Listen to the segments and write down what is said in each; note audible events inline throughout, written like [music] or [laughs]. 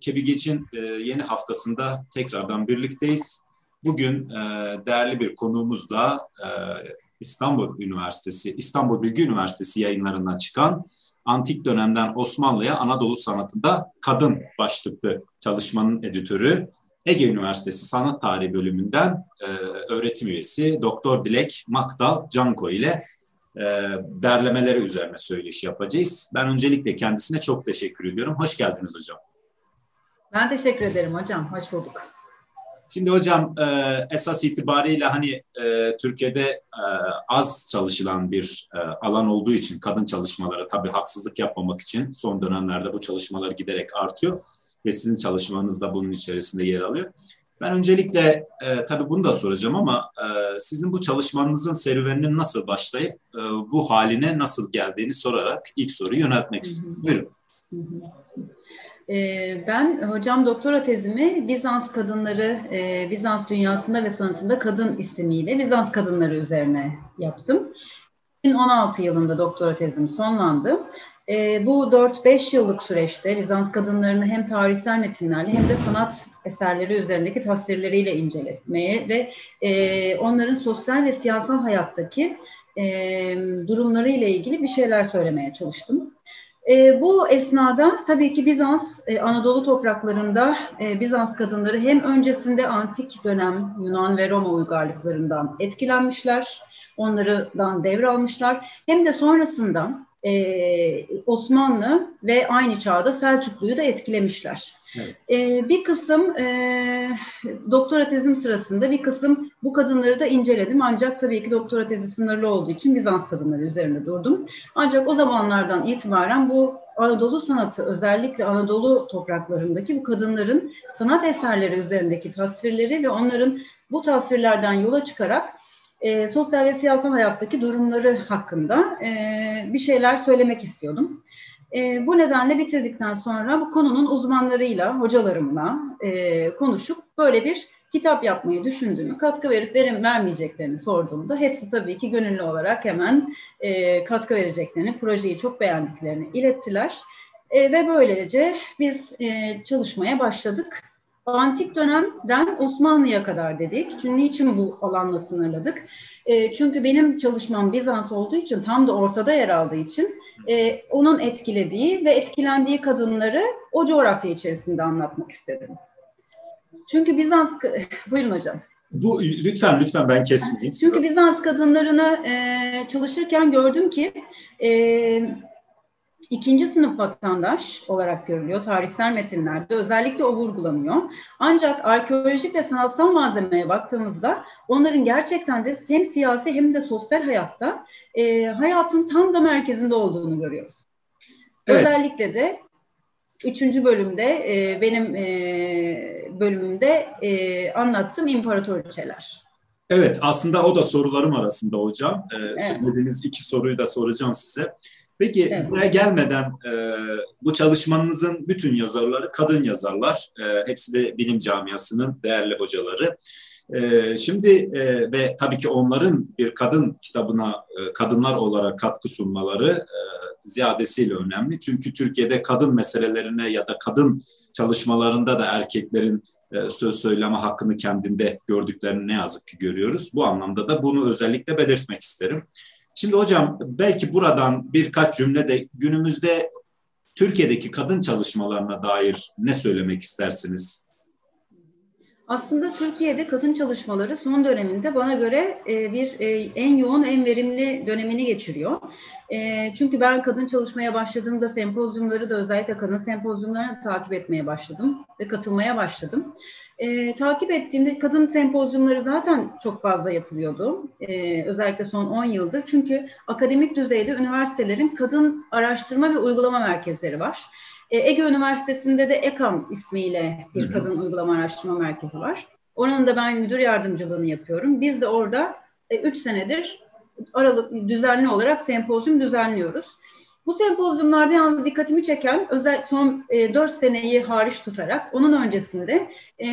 Kebigeç'in e, yeni haftasında tekrardan birlikteyiz. Bugün e, değerli bir konuğumuzla e, İstanbul Üniversitesi, İstanbul Bilgi Üniversitesi yayınlarından çıkan Antik Dönemden Osmanlı'ya Anadolu Sanatı'nda Kadın başlıklı çalışmanın editörü Ege Üniversitesi Sanat Tarihi bölümünden e, öğretim üyesi Doktor Dilek Makdal Canko ile e, derlemeleri üzerine söyleşi yapacağız. Ben öncelikle kendisine çok teşekkür ediyorum. Hoş geldiniz hocam. Ben teşekkür ederim hocam. Hoş bulduk. Şimdi hocam e, esas itibariyle hani e, Türkiye'de e, az çalışılan bir alan olduğu için kadın çalışmaları tabii haksızlık yapmamak için son dönemlerde bu çalışmalar giderek artıyor ve sizin çalışmanız da bunun içerisinde yer alıyor. Ben öncelikle e, tabii bunu da soracağım ama e, sizin bu çalışmanızın serüveninin nasıl başlayıp e, bu haline nasıl geldiğini sorarak ilk soruyu yöneltmek istiyorum. Buyurun. Ben hocam doktora tezimi Bizans kadınları, e, Bizans dünyasında ve sanatında kadın ismiyle Bizans kadınları üzerine yaptım. 2016 yılında doktora tezim sonlandı. E, bu 4-5 yıllık süreçte Bizans kadınlarını hem tarihsel metinlerle hem de sanat eserleri üzerindeki tasvirleriyle incelemeye ve e, onların sosyal ve siyasal hayattaki e, durumları ile ilgili bir şeyler söylemeye çalıştım. E, bu esnada tabii ki Bizans, e, Anadolu topraklarında e, Bizans kadınları hem öncesinde antik dönem Yunan ve Roma uygarlıklarından etkilenmişler, onlardan devralmışlar. Hem de sonrasında e, Osmanlı ve aynı çağda Selçuklu'yu da etkilemişler. Evet. E, bir kısım e, doktora tezim sırasında bir kısım bu kadınları da inceledim. Ancak tabii ki doktora tezi sınırlı olduğu için Bizans kadınları üzerinde durdum. Ancak o zamanlardan itibaren bu Anadolu sanatı özellikle Anadolu topraklarındaki bu kadınların sanat eserleri üzerindeki tasvirleri ve onların bu tasvirlerden yola çıkarak e, sosyal ve siyasal hayattaki durumları hakkında e, bir şeyler söylemek istiyordum. E, bu nedenle bitirdikten sonra bu konunun uzmanlarıyla, hocalarımla e, konuşup böyle bir kitap yapmayı düşündüğümü, katkı verip verim vermeyeceklerini sorduğumda hepsi tabii ki gönüllü olarak hemen e, katkı vereceklerini, projeyi çok beğendiklerini ilettiler. E, ve böylece biz e, çalışmaya başladık. Antik dönemden Osmanlı'ya kadar dedik. Çünkü niçin bu alanla sınırladık? E, çünkü benim çalışmam Bizans olduğu için tam da ortada yer aldığı için e, onun etkilediği ve etkilendiği kadınları o coğrafya içerisinde anlatmak istedim. Çünkü Bizans... [laughs] Buyurun hocam. Bu lütfen lütfen ben kesmeyeyim. Çünkü. Bizans kadınlarını e, çalışırken gördüm ki e, ikinci sınıf vatandaş olarak görülüyor tarihsel metinlerde. Özellikle o vurgulanıyor. Ancak arkeolojik ve sanatsal malzemeye baktığımızda onların gerçekten de hem siyasi hem de sosyal hayatta e, hayatın tam da merkezinde olduğunu görüyoruz. Evet. Özellikle de üçüncü bölümde e, benim e, bölümümde e, anlattığım imparatoriçeler. Evet aslında o da sorularım arasında hocam. Ee, evet. Söylediğiniz iki soruyu da soracağım size. Peki evet. buraya gelmeden e, bu çalışmanızın bütün yazarları kadın yazarlar. E, hepsi de bilim camiasının değerli hocaları. E, şimdi e, ve tabii ki onların bir kadın kitabına e, kadınlar olarak katkı sunmaları e, ziyadesiyle önemli. Çünkü Türkiye'de kadın meselelerine ya da kadın çalışmalarında da erkeklerin e, söz söyleme hakkını kendinde gördüklerini ne yazık ki görüyoruz. Bu anlamda da bunu özellikle belirtmek isterim. Şimdi hocam belki buradan birkaç cümle de günümüzde Türkiye'deki kadın çalışmalarına dair ne söylemek istersiniz? Aslında Türkiye'de kadın çalışmaları son döneminde bana göre e, bir e, en yoğun, en verimli dönemini geçiriyor. E, çünkü ben kadın çalışmaya başladığımda sempozyumları da özellikle kadın sempozyumlarını takip etmeye başladım ve katılmaya başladım. Takip ettiğimde kadın sempozyumları zaten çok fazla yapılıyordu. özellikle son 10 yıldır. Çünkü akademik düzeyde üniversitelerin kadın araştırma ve uygulama merkezleri var. E, Ege Üniversitesi'nde de EKAM ismiyle bir Hı-hı. kadın uygulama araştırma merkezi var. Oranın da ben müdür yardımcılığını yapıyorum. Biz de orada 3 e, senedir aralık düzenli olarak sempozyum düzenliyoruz. Bu sempozyumlarda yalnız dikkatimi çeken özel son e, 4 seneyi hariç tutarak onun öncesinde e,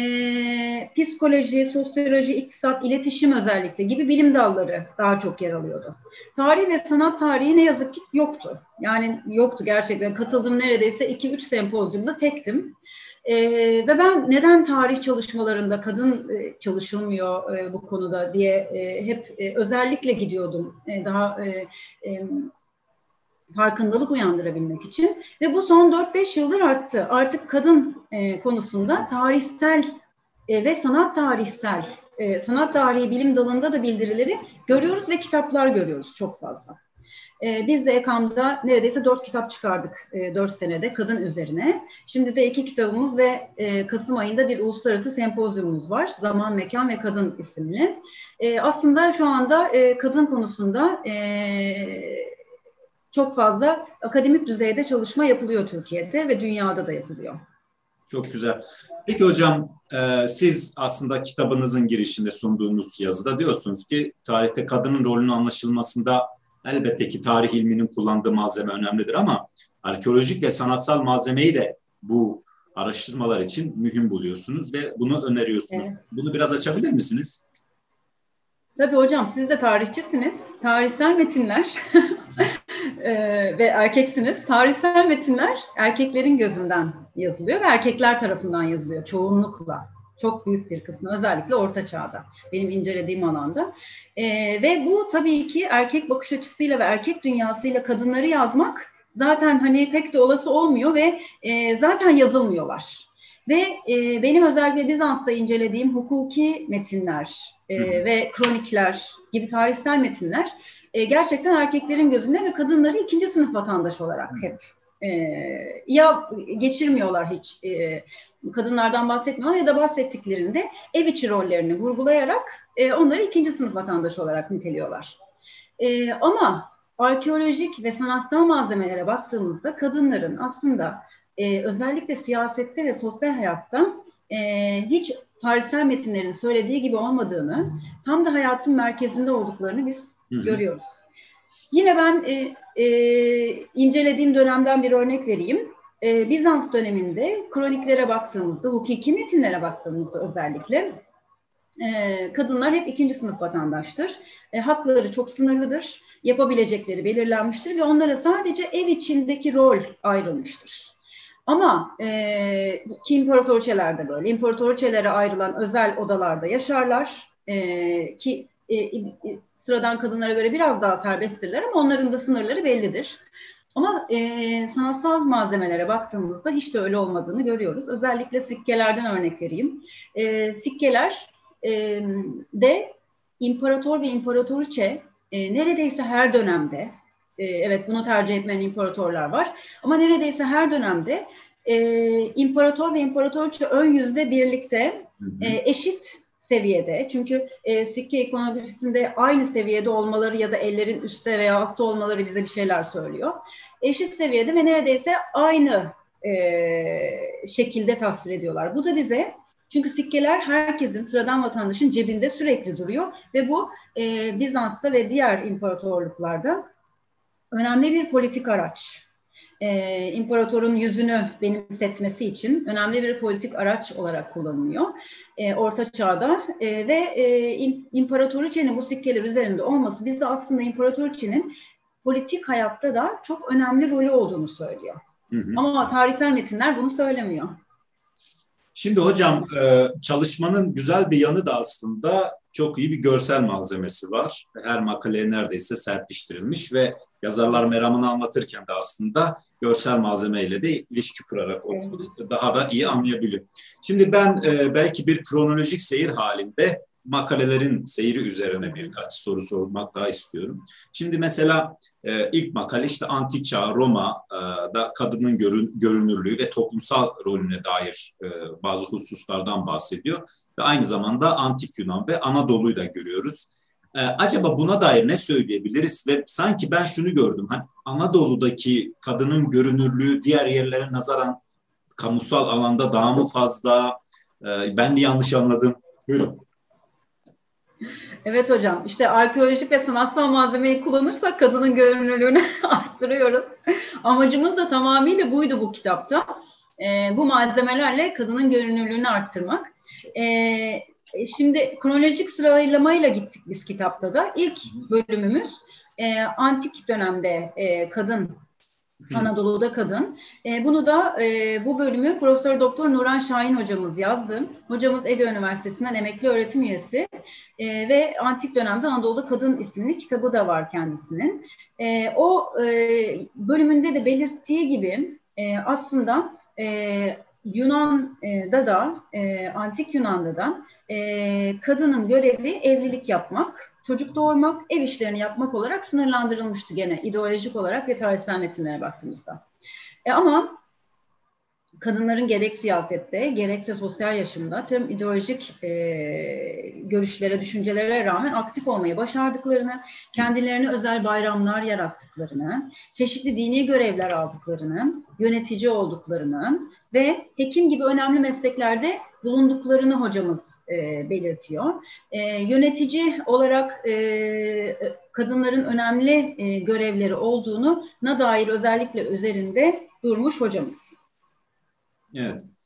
psikoloji, sosyoloji, iktisat, iletişim özellikle gibi bilim dalları daha çok yer alıyordu. Tarih ve sanat tarihi ne yazık ki yoktu. Yani yoktu gerçekten. Katıldım neredeyse 2-3 sempozyumda tektim. Ee, ve ben neden tarih çalışmalarında kadın e, çalışılmıyor e, bu konuda diye e, hep e, özellikle gidiyordum. E, daha e, e, farkındalık uyandırabilmek için ve bu son 4-5 yıldır arttı. Artık kadın e, konusunda tarihsel e, ve sanat tarihsel, e, sanat tarihi bilim dalında da bildirileri görüyoruz ve kitaplar görüyoruz çok fazla. E, biz de EKAM'da neredeyse dört kitap çıkardık e, dört senede kadın üzerine. Şimdi de iki kitabımız ve e, Kasım ayında bir uluslararası sempozyumumuz var. Zaman, Mekan ve Kadın isimli. E, aslında şu anda e, kadın konusunda e, çok fazla akademik düzeyde çalışma yapılıyor Türkiye'de ve dünyada da yapılıyor. Çok güzel. Peki hocam e, siz aslında kitabınızın girişinde sunduğunuz yazıda diyorsunuz ki tarihte kadının rolünün anlaşılmasında elbette ki tarih ilminin kullandığı malzeme önemlidir ama arkeolojik ve sanatsal malzemeyi de bu araştırmalar için mühim buluyorsunuz ve bunu öneriyorsunuz. Evet. Bunu biraz açabilir misiniz? Tabii hocam siz de tarihçisiniz. Tarihsel metinler [laughs] e, ve erkeksiniz. Tarihsel metinler erkeklerin gözünden yazılıyor ve erkekler tarafından yazılıyor çoğunlukla. Çok büyük bir kısmı özellikle orta çağda benim incelediğim alanda. E, ve bu tabii ki erkek bakış açısıyla ve erkek dünyasıyla kadınları yazmak zaten hani pek de olası olmuyor ve e, zaten yazılmıyorlar. Ve e, benim özellikle Bizans'ta incelediğim hukuki metinler e, ve kronikler gibi tarihsel metinler e, gerçekten erkeklerin gözünde ve kadınları ikinci sınıf vatandaş olarak hep e, ya geçirmiyorlar hiç e, kadınlardan bahsetmiyorlar ya da bahsettiklerinde ev içi rollerini vurgulayarak e, onları ikinci sınıf vatandaş olarak niteliyorlar. E, ama arkeolojik ve sanatsal malzemelere baktığımızda kadınların aslında e, özellikle siyasette ve sosyal hayatta e, hiç tarihsel metinlerin söylediği gibi olmadığını, tam da hayatın merkezinde olduklarını biz Hı-hı. görüyoruz. Yine ben e, e, incelediğim dönemden bir örnek vereyim. E, Bizans döneminde kroniklere baktığımızda, hukuki metinlere baktığımızda özellikle e, kadınlar hep ikinci sınıf vatandaştır. E, hakları çok sınırlıdır, yapabilecekleri belirlenmiştir ve onlara sadece ev içindeki rol ayrılmıştır. Ama e, ki imparatorçelerde böyle. İmparatorçelere ayrılan özel odalarda yaşarlar. E, ki e, e, sıradan kadınlara göre biraz daha serbesttirler ama onların da sınırları bellidir. Ama e, sanatsal malzemelere baktığımızda hiç de öyle olmadığını görüyoruz. Özellikle sikkelerden örnek vereyim. E, sikkeler e, de imparator ve imparatoriçe e, neredeyse her dönemde e, evet bunu tercih etmeyen imparatorlar var. Ama neredeyse her dönemde e, imparator ve imparatorça ön yüzde birlikte e, eşit seviyede. Çünkü e, sikke ikonografisinde aynı seviyede olmaları ya da ellerin üstte veya altta olmaları bize bir şeyler söylüyor. Eşit seviyede ve neredeyse aynı e, şekilde tasvir ediyorlar. Bu da bize çünkü sikkeler herkesin, sıradan vatandaşın cebinde sürekli duruyor ve bu e, Bizans'ta ve diğer imparatorluklarda önemli bir politik araç. E, imparatorun yüzünü benimsetmesi için önemli bir politik araç olarak kullanılıyor e, Orta Çağ'da e, ve e, imparatoriçenin bu sikkeler üzerinde olması bize aslında imparatoriçenin politik hayatta da çok önemli rolü olduğunu söylüyor. Hı hı. Ama tarihsel metinler bunu söylemiyor. Şimdi hocam e, çalışmanın güzel bir yanı da aslında çok iyi bir görsel malzemesi var. Her makaleye neredeyse serpiştirilmiş ve yazarlar meramını anlatırken de aslında görsel malzemeyle de ilişki kurarak evet. daha da iyi anlayabiliyor. Şimdi ben e, belki bir kronolojik seyir halinde makalelerin seyri üzerine birkaç soru sormak daha istiyorum. Şimdi mesela e, ilk makale işte antik çağ Roma'da kadının görün, görünürlüğü ve toplumsal rolüne dair e, bazı hususlardan bahsediyor. Ve aynı zamanda antik Yunan ve Anadolu'yu da görüyoruz. E, acaba buna dair ne söyleyebiliriz? Ve sanki ben şunu gördüm. Hani Anadolu'daki kadının görünürlüğü diğer yerlere nazaran kamusal alanda daha mı fazla? E, ben de yanlış anladım. Buyurun. Evet hocam. İşte arkeolojik ve sanatsal malzemeyi kullanırsak kadının görünürlüğünü [laughs] arttırıyoruz. Amacımız da tamamıyla buydu bu kitapta. E, bu malzemelerle kadının görünürlüğünü arttırmak. E, şimdi kronolojik sıralamayla gittik biz kitapta da. İlk bölümümüz e, antik dönemde e, kadın Anadolu'da kadın. E, bunu da e, bu bölümü Profesör Doktor Nuran Şahin hocamız yazdı. Hocamız Ege Üniversitesi'nden emekli öğretim üyesi e, ve Antik Dönemde Anadolu'da Kadın isimli kitabı da var kendisinin. E, o e, bölümünde de belirttiği gibi e, aslında e, Yunan'da da, e, Antik Yunan'da da e, kadının görevi evlilik yapmak, çocuk doğurmak, ev işlerini yapmak olarak sınırlandırılmıştı gene ideolojik olarak ve tarihsel metinlere baktığımızda. E, ama kadınların gerek siyasette gerekse sosyal yaşamda tüm ideolojik e, görüşlere, düşüncelere rağmen aktif olmayı başardıklarını, kendilerine özel bayramlar yarattıklarını, çeşitli dini görevler aldıklarını, yönetici olduklarını ve hekim gibi önemli mesleklerde bulunduklarını hocamız e, belirtiyor. E, yönetici olarak e, kadınların önemli e, görevleri olduğunu na dair özellikle üzerinde durmuş hocamız. Evet.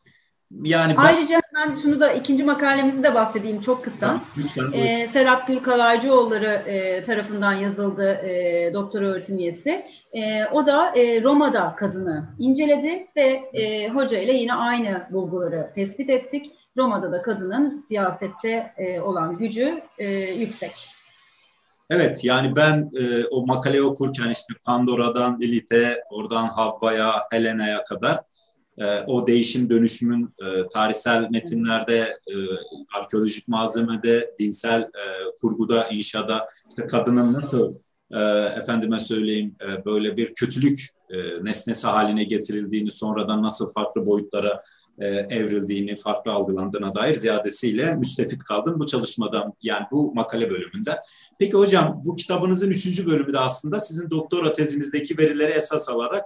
Yani ben... Ayrıca ben şunu da ikinci makalemizi de bahsedeyim çok kısa. Lütfen, ee, Serap Gül Kalaycıoğulları e, tarafından yazıldı e, doktor öğretim üyesi. E, o da e, Roma'da kadını inceledi ve e, hoca ile yine aynı bulguları tespit ettik. Roma'da da kadının siyasette e, olan gücü e, yüksek. Evet yani ben e, o makaleyi okurken işte Pandora'dan Lilith'e, oradan Havva'ya, Helena'ya kadar e, o değişim dönüşümün e, tarihsel metinlerde, e, arkeolojik malzemede, dinsel e, kurguda, inşada işte kadının nasıl e, efendime söyleyeyim böyle bir kötülük nesnesi haline getirildiğini, sonradan nasıl farklı boyutlara evrildiğini, farklı algılandığına dair ziyadesiyle müstefit kaldım bu çalışmadan, yani bu makale bölümünde. Peki hocam bu kitabınızın üçüncü bölümü de aslında sizin doktora tezinizdeki verileri esas alarak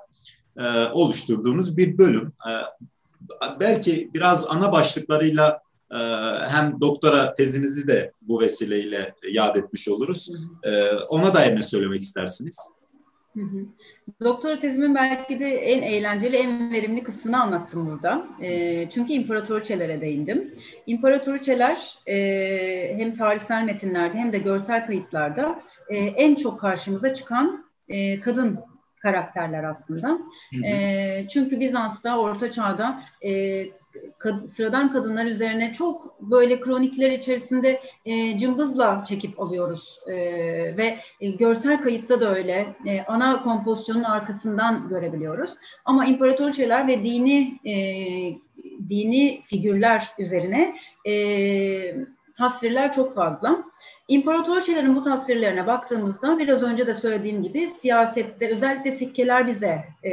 e, oluşturduğunuz bir bölüm. E, belki biraz ana başlıklarıyla e, hem doktora tezinizi de bu vesileyle yad etmiş oluruz. E, ona dair ne söylemek istersiniz? Hı hı. Doktora tezimin belki de en eğlenceli, en verimli kısmını anlattım burada. E, çünkü imparatoriçelere değindim. İmparatoriçeler e, hem tarihsel metinlerde hem de görsel kayıtlarda e, en çok karşımıza çıkan e, kadın karakterler aslında. Hı hı. E, çünkü Bizans'ta, Orta Çağ'da e, kad, sıradan kadınlar üzerine çok böyle kronikler içerisinde e, cımbızla çekip alıyoruz. E, ve e, görsel kayıtta da öyle. E, ana kompozisyonun arkasından görebiliyoruz. Ama imparatoriçeler ve dini e, dini figürler üzerine e, tasvirler çok fazla. İmparatorçelerin bu tasvirlerine baktığımızda biraz önce de söylediğim gibi siyasette özellikle sikkeler bize e,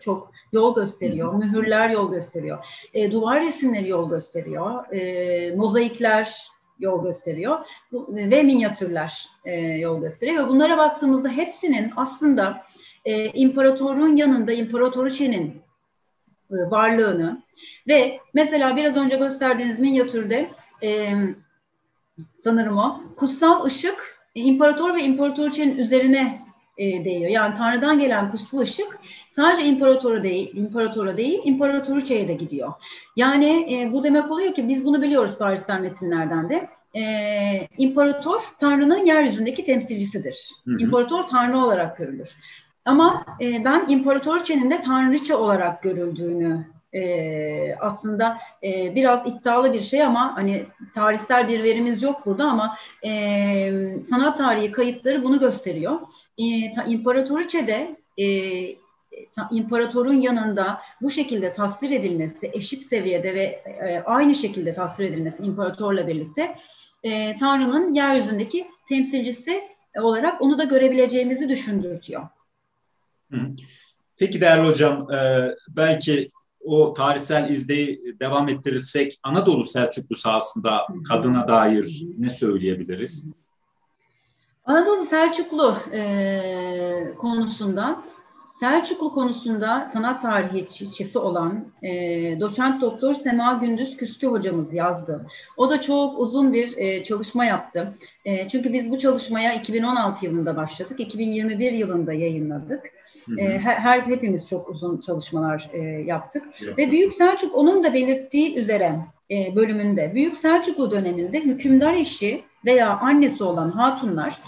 çok yol gösteriyor, mühürler yol gösteriyor, e, duvar resimleri yol gösteriyor, e, mozaikler yol gösteriyor bu, ve minyatürler e, yol gösteriyor. Bunlara baktığımızda hepsinin aslında e, imparatorun yanında imparatoriçenin e, varlığını ve mesela biraz önce gösterdiğiniz minyatürde e, sanırım o. Kutsal ışık e, imparator ve imparatoriçenin üzerine e, değiyor. Yani Tanrı'dan gelen kutsal ışık sadece imparatora değil, imparatora değil, imparatoriçeye de gidiyor. Yani e, bu demek oluyor ki biz bunu biliyoruz tarihsel metinlerden de. E, imparator Tanrı'nın yeryüzündeki temsilcisidir. Hı hı. İmparator Tanrı olarak görülür. Ama e, ben imparatoriçenin de tanrıça olarak görüldüğünü e, aslında e, biraz iddialı bir şey ama hani tarihsel bir verimiz yok burada ama e, sanat tarihi kayıtları bunu gösteriyor. E, ta, İmparatoriçe'de e, imparatorun yanında bu şekilde tasvir edilmesi, eşit seviyede ve e, aynı şekilde tasvir edilmesi imparatorla birlikte e, Tanrı'nın yeryüzündeki temsilcisi olarak onu da görebileceğimizi düşündürtüyor. Peki değerli hocam, e, belki o tarihsel izleyi devam ettirirsek Anadolu Selçuklu sahasında kadına dair ne söyleyebiliriz? Anadolu Selçuklu e, konusunda Selçuklu konusunda sanat tarihçisi olan e, doçent doktor Sema Gündüz Küskü hocamız yazdı. O da çok uzun bir e, çalışma yaptı. E, çünkü biz bu çalışmaya 2016 yılında başladık, 2021 yılında yayınladık. E, her, her hepimiz çok uzun çalışmalar e, yaptık. Yaptım. Ve Büyük Selçuk onun da belirttiği üzere e, bölümünde Büyük Selçuklu döneminde hükümdar eşi veya annesi olan hatunlar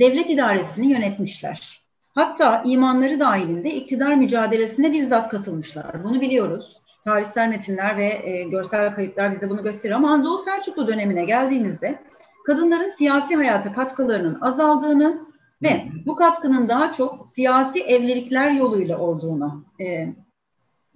devlet idaresini yönetmişler. Hatta imanları dahilinde iktidar mücadelesine bizzat katılmışlar. Bunu biliyoruz. Tarihsel metinler ve e, görsel kayıtlar bize bunu gösteriyor. Ama Anadolu Selçuklu dönemine geldiğimizde kadınların siyasi hayata katkılarının azaldığını ve bu katkının daha çok siyasi evlilikler yoluyla olduğunu e,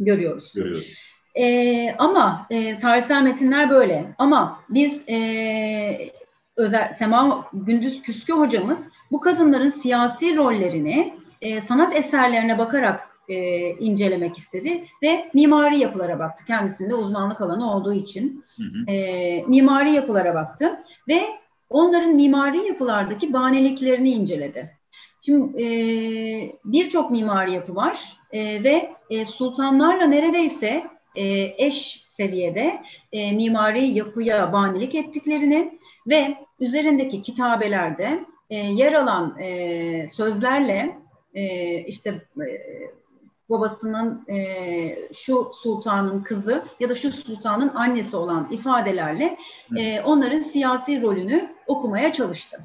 görüyoruz. Görüyoruz. E, ama e, tarihsel metinler böyle. Ama biz e, özel Sema Gündüz Küskü hocamız bu kadınların siyasi rollerini e, sanat eserlerine bakarak e, incelemek istedi ve mimari yapılara baktı. Kendisinde uzmanlık alanı olduğu için hı hı. E, mimari yapılara baktı ve onların mimari yapılardaki baneliklerini inceledi. Şimdi e, birçok mimari yapı var e, ve e, sultanlarla neredeyse e, eş seviyede e, mimari yapıya banelik ettiklerini ve üzerindeki kitabelerde e, yer alan e, sözlerle e, işte e, babasının e, şu sultanın kızı ya da şu sultanın annesi olan ifadelerle e, onların siyasi rolünü okumaya çalıştı.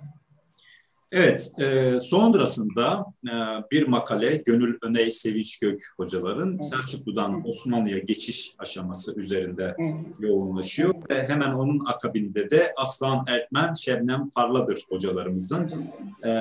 Evet, e, sonrasında e, bir makale Gönül Öney Sevinç Gök hocaların evet. Selçuklu'dan. Osmanlı'ya geçiş aşaması üzerinde evet. yoğunlaşıyor ve hemen onun akabinde de Aslan Erkmen, Şebnem Parladır hocalarımızın e,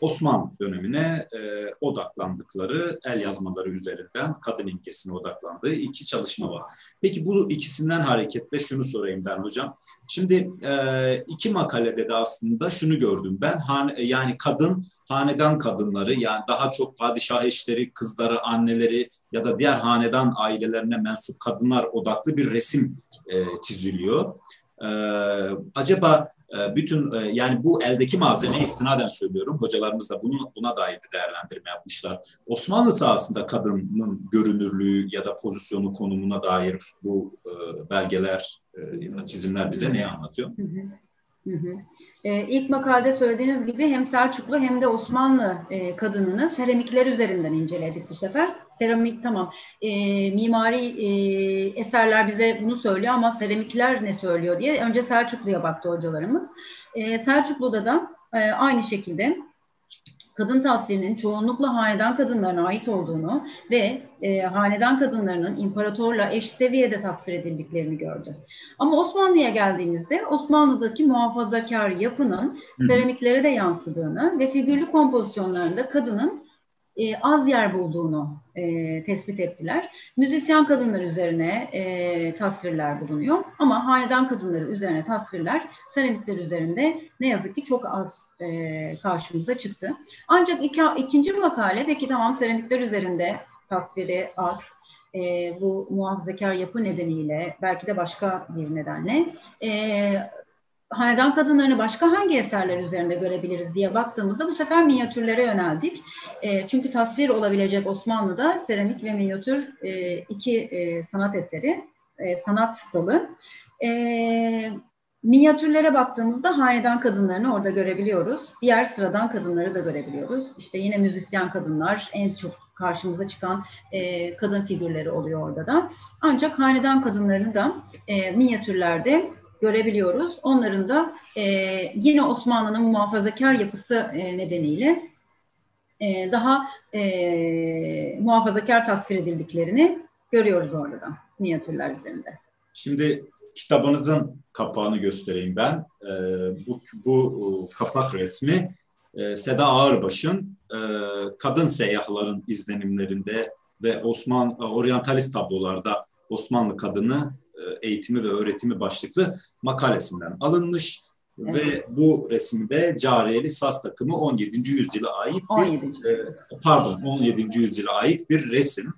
Osmanlı dönemine e, odaklandıkları el yazmaları üzerinden kadın imgesine odaklandığı iki çalışma var. Peki bu ikisinden hareketle şunu sorayım ben hocam. Şimdi e, iki makalede de aslında şunu gördüm ben. Han, yani kadın, hanedan kadınları yani daha çok padişah eşleri, kızları, anneleri ya da diğer hanedan ailelerine mensup kadınlar odaklı bir resim e, çiziliyor. Ee, acaba e, bütün e, yani bu eldeki malzeme istinaden söylüyorum. Hocalarımız da bunu buna dair bir değerlendirme yapmışlar. Osmanlı sahasında kadının görünürlüğü ya da pozisyonu konumuna dair bu e, belgeler e, çizimler bize neyi anlatıyor? Hı hı. Hı hı. E, ilk makalede söylediğiniz gibi hem Selçuklu hem de Osmanlı e, kadınını seramikler üzerinden inceledik bu sefer. Seramik tamam e, mimari e, eserler bize bunu söylüyor ama seramikler ne söylüyor diye önce Selçuklu'ya baktı hocalarımız. E, Selçuklu'da da e, aynı şekilde kadın tasvirinin çoğunlukla hanedan kadınlarına ait olduğunu ve e, hanedan kadınlarının imparatorla eş seviyede tasvir edildiklerini gördü. Ama Osmanlı'ya geldiğimizde Osmanlı'daki muhafazakar yapının seramiklere de yansıdığını ve figürlü kompozisyonlarında kadının e, az yer bulduğunu e, tespit ettiler. Müzisyen kadınlar üzerine e, tasvirler bulunuyor ama hanedan kadınları üzerine tasvirler seramikler üzerinde ne yazık ki çok az e, karşımıza çıktı. Ancak iki, ikinci makale peki tamam seramikler üzerinde tasviri az e, bu muhafazakar yapı nedeniyle belki de başka bir nedenle e, hanedan kadınlarını başka hangi eserler üzerinde görebiliriz diye baktığımızda bu sefer minyatürlere yöneldik. E, çünkü tasvir olabilecek Osmanlı'da seramik ve minyatür e, iki e, sanat eseri, e, sanat dalı. E, minyatürlere baktığımızda hanedan kadınlarını orada görebiliyoruz. Diğer sıradan kadınları da görebiliyoruz. İşte yine müzisyen kadınlar en çok karşımıza çıkan e, kadın figürleri oluyor orada da. Ancak hanedan kadınlarını da e, minyatürlerde görebiliyoruz. Onların da e, yine Osmanlı'nın muhafazakar yapısı e, nedeniyle e, daha e, muhafazakar tasvir edildiklerini görüyoruz orada da minyatürler üzerinde. Şimdi kitabınızın kapağını göstereyim ben. E, bu, bu kapak resmi e, Seda Ağırbaş'ın e, kadın seyyahların izlenimlerinde ve Osman oryantalist tablolarda Osmanlı kadını e, eğitimi ve öğretimi başlıklı makalesinden alınmış. Evet. Ve bu resimde Cariyeli Saz takımı 17. yüzyıla ait bir 17. E, pardon 17. yüzyıla ait bir resim.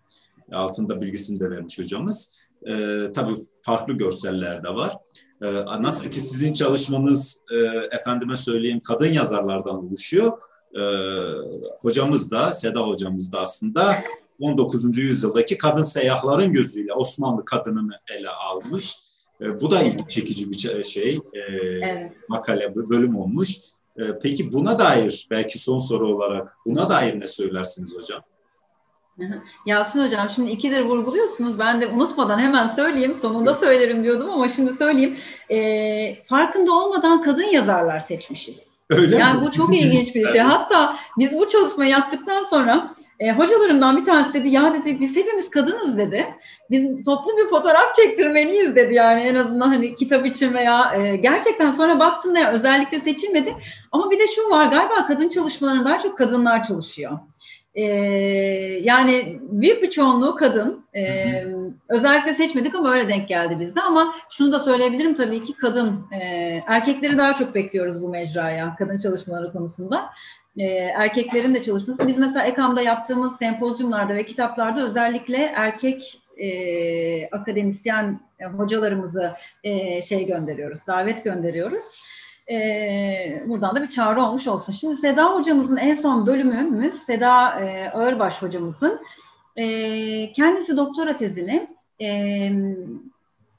Altında bilgisini de vermiş hocamız. E, tabii farklı görseller de var. E, nasıl ki sizin çalışmanız e, efendime söyleyeyim kadın yazarlardan oluşuyor. e, hocamız da, Seda hocamız da aslında 19. yüzyıldaki kadın seyyahların gözüyle Osmanlı kadınını ele almış. E, bu da ilgi çekici bir şey, e, evet. makale, bölüm olmuş. E, peki buna dair belki son soru olarak buna dair ne söylersiniz hocam? Yasin Hocam şimdi ikidir vurguluyorsunuz. Ben de unutmadan hemen söyleyeyim. Sonunda söylerim diyordum ama şimdi söyleyeyim. E, farkında olmadan kadın yazarlar seçmişiz. Öyle yani mi? bu çok ilginç bir şey. Hatta biz bu çalışmayı yaptıktan sonra e, hocalarımdan bir tanesi dedi ya dedi biz hepimiz kadınız dedi. Biz toplu bir fotoğraf çektirmeliyiz dedi yani en azından hani kitap için veya e, gerçekten sonra baktım da özellikle seçilmedi. Ama bir de şu var galiba kadın çalışmalarında daha çok kadınlar çalışıyor. E, yani büyük bir çoğunluğu kadın. E, özellikle seçmedik ama öyle denk geldi bizde. Ama şunu da söyleyebilirim tabii ki kadın. E, erkekleri daha çok bekliyoruz bu mecraya kadın çalışmaları konusunda. E, erkeklerin de çalışması. Biz mesela EKAM'da yaptığımız sempozyumlarda ve kitaplarda özellikle erkek e, akademisyen e, hocalarımızı e, şey gönderiyoruz, davet gönderiyoruz. E, buradan da bir çağrı olmuş olsun. Şimdi Seda hocamızın en son bölümümüz Seda e, Ağırbaş hocamızın e, kendisi doktora tezini e,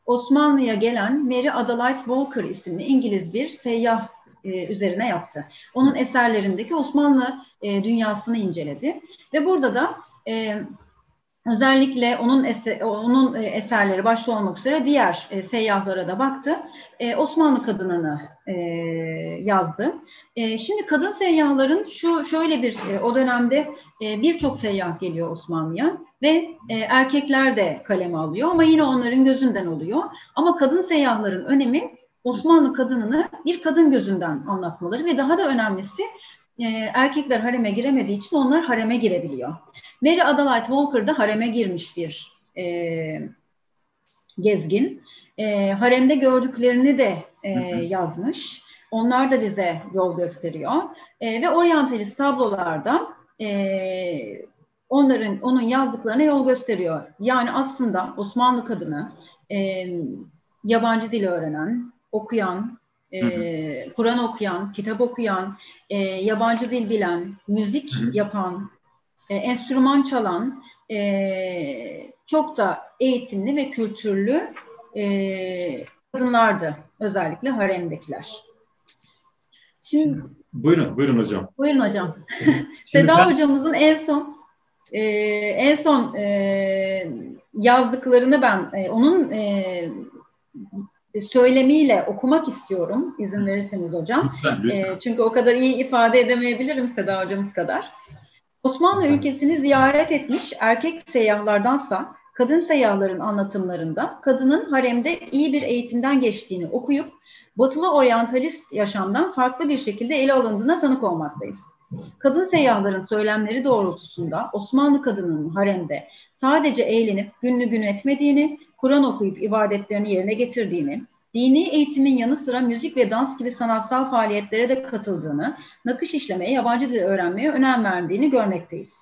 Osmanlı'ya gelen Mary Adelaide Walker isimli İngiliz bir seyyah e, üzerine yaptı. Onun eserlerindeki Osmanlı e, dünyasını inceledi ve burada da e, Özellikle onun eser, onun eserleri başta olmak üzere diğer e, seyyahlara da baktı. Osmanlı kadınını yazdı. Şimdi kadın seyyahların şu şöyle bir o dönemde birçok seyyah geliyor Osmanlı'ya ve erkekler de kaleme alıyor ama yine onların gözünden oluyor. Ama kadın seyyahların önemi Osmanlı kadınını bir kadın gözünden anlatmaları ve daha da önemlisi e, erkekler hareme giremediği için onlar hareme girebiliyor. Mary Adelaide Walker da hareme girmiş bir e, gezgin. E, haremde gördüklerini de e, yazmış. Onlar da bize yol gösteriyor. E, ve oryantalist tablolarda e, onların onun yazdıklarına yol gösteriyor. Yani aslında Osmanlı kadını e, yabancı dil öğrenen, okuyan, e, Kur'an okuyan, kitap okuyan, e, yabancı dil bilen, müzik yapan, e, enstrüman çalan, e, çok da eğitimli ve kültürlü e, kadınlardı. Özellikle haremdekiler. Şimdi, buyurun, buyurun hocam. Buyurun hocam. [laughs] Seda ben... hocamızın en son e, en son e, yazdıklarını ben e, onun e, söylemiyle okumak istiyorum izin verirseniz hocam. Lütfen, lütfen. E, çünkü o kadar iyi ifade edemeyebilirim Seda hocamız kadar. Osmanlı ülkesini ziyaret etmiş erkek seyyahlardansa kadın seyyahların anlatımlarında kadının haremde iyi bir eğitimden geçtiğini okuyup batılı oryantalist yaşamdan farklı bir şekilde ele alındığına tanık olmaktayız. Kadın seyyahların söylemleri doğrultusunda Osmanlı kadının haremde sadece eğlenip günlü gün etmediğini, Kur'an okuyup ibadetlerini yerine getirdiğini, dini eğitimin yanı sıra müzik ve dans gibi sanatsal faaliyetlere de katıldığını, nakış işlemeye, yabancı dil öğrenmeye önem verdiğini görmekteyiz.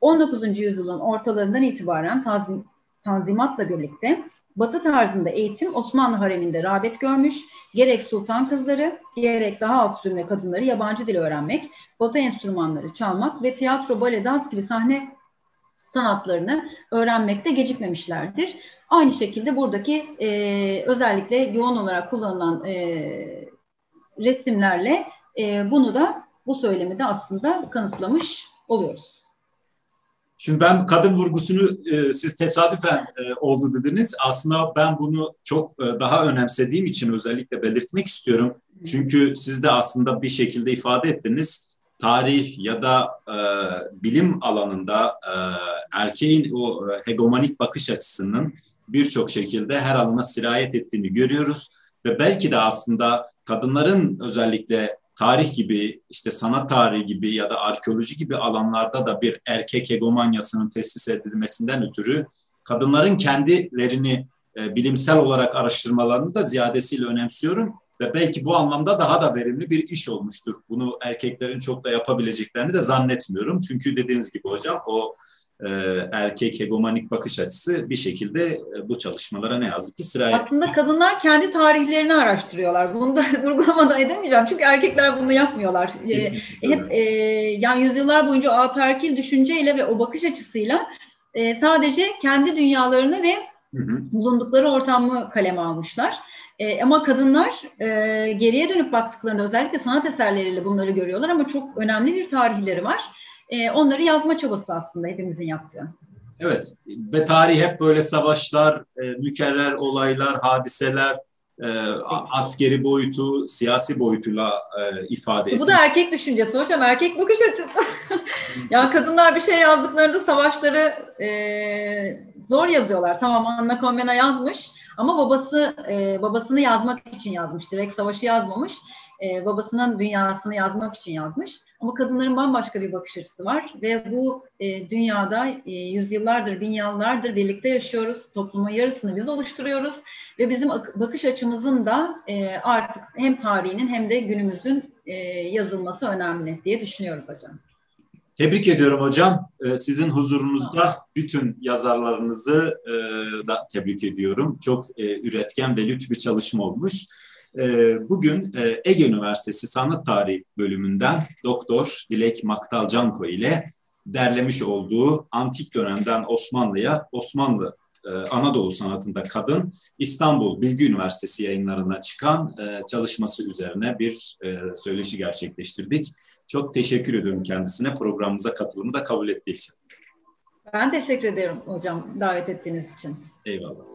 19. yüzyılın ortalarından itibaren tanzim, tanzimatla birlikte Batı tarzında eğitim Osmanlı hareminde rağbet görmüş, gerek sultan kızları, gerek daha alt sürme kadınları yabancı dil öğrenmek, batı enstrümanları çalmak ve tiyatro, bale, dans gibi sahne sanatlarını öğrenmekte gecikmemişlerdir. Aynı şekilde buradaki e, özellikle yoğun olarak kullanılan e, resimlerle e, bunu da bu söylemi de aslında kanıtlamış oluyoruz. Şimdi ben kadın vurgusunu e, siz tesadüfen e, oldu dediniz. Aslında ben bunu çok e, daha önemsediğim için özellikle belirtmek istiyorum. Çünkü siz de aslında bir şekilde ifade ettiniz tarih ya da e, bilim alanında e, erkeğin o e, hegemonik bakış açısının birçok şekilde her alana sirayet ettiğini görüyoruz ve belki de aslında kadınların özellikle tarih gibi işte sanat tarihi gibi ya da arkeoloji gibi alanlarda da bir erkek hegemonyasının tesis edilmesinden ötürü kadınların kendilerini e, bilimsel olarak araştırmalarını da ziyadesiyle önemsiyorum ve belki bu anlamda daha da verimli bir iş olmuştur. Bunu erkeklerin çok da yapabileceklerini de zannetmiyorum. Çünkü dediğiniz gibi hocam o e, erkek hegemonik bakış açısı bir şekilde e, bu çalışmalara ne yazık ki sıraya... Aslında kadınlar kendi tarihlerini araştırıyorlar. Bunu da [laughs] vurgulamadan edemeyeceğim. Çünkü erkekler bunu yapmıyorlar. E, Kesinlikle. Hep e, yani yüzyıllar boyunca ataerkil düşünceyle ve o bakış açısıyla e, sadece kendi dünyalarını ve hı hı. bulundukları ortamı kaleme almışlar. E, ama kadınlar e, geriye dönüp baktıklarında özellikle sanat eserleriyle bunları görüyorlar ama çok önemli bir tarihleri var e, onları yazma çabası aslında hepimizin yaptığı. Evet ve tarih hep böyle savaşlar, e, mükerrer olaylar, hadiseler, e, askeri boyutu, siyasi boyutuyla e, ifade ediyor. Bu da erkek düşüncesi hocam, erkek bakış açısı. [laughs] ya kadınlar bir şey yazdıklarında savaşları e, zor yazıyorlar. Tamam Anna Komnena yazmış ama babası e, babasını yazmak için yazmış. Direkt savaşı yazmamış e, babasının dünyasını yazmak için yazmış. Ama kadınların bambaşka bir bakış açısı var ve bu e, dünyada e, yüzyıllardır, bin yıllardır birlikte yaşıyoruz. Toplumun yarısını biz oluşturuyoruz ve bizim bakış açımızın da e, artık hem tarihinin hem de günümüzün e, yazılması önemli diye düşünüyoruz hocam. Tebrik ediyorum hocam. Ee, sizin huzurunuzda bütün yazarlarınızı e, da tebrik ediyorum. Çok e, üretken ve lütfü bir çalışma olmuş. Ee, bugün e, Ege Üniversitesi Sanat Tarihi bölümünden Doktor Dilek Maktal Canko ile derlemiş olduğu antik dönemden Osmanlı'ya Osmanlı e, Anadolu sanatında kadın İstanbul Bilgi Üniversitesi yayınlarına çıkan e, çalışması üzerine bir söyleşi gerçekleştirdik. Çok teşekkür ediyorum kendisine programımıza katılımı da kabul ettiği için. Ben teşekkür ederim hocam davet ettiğiniz için. Eyvallah.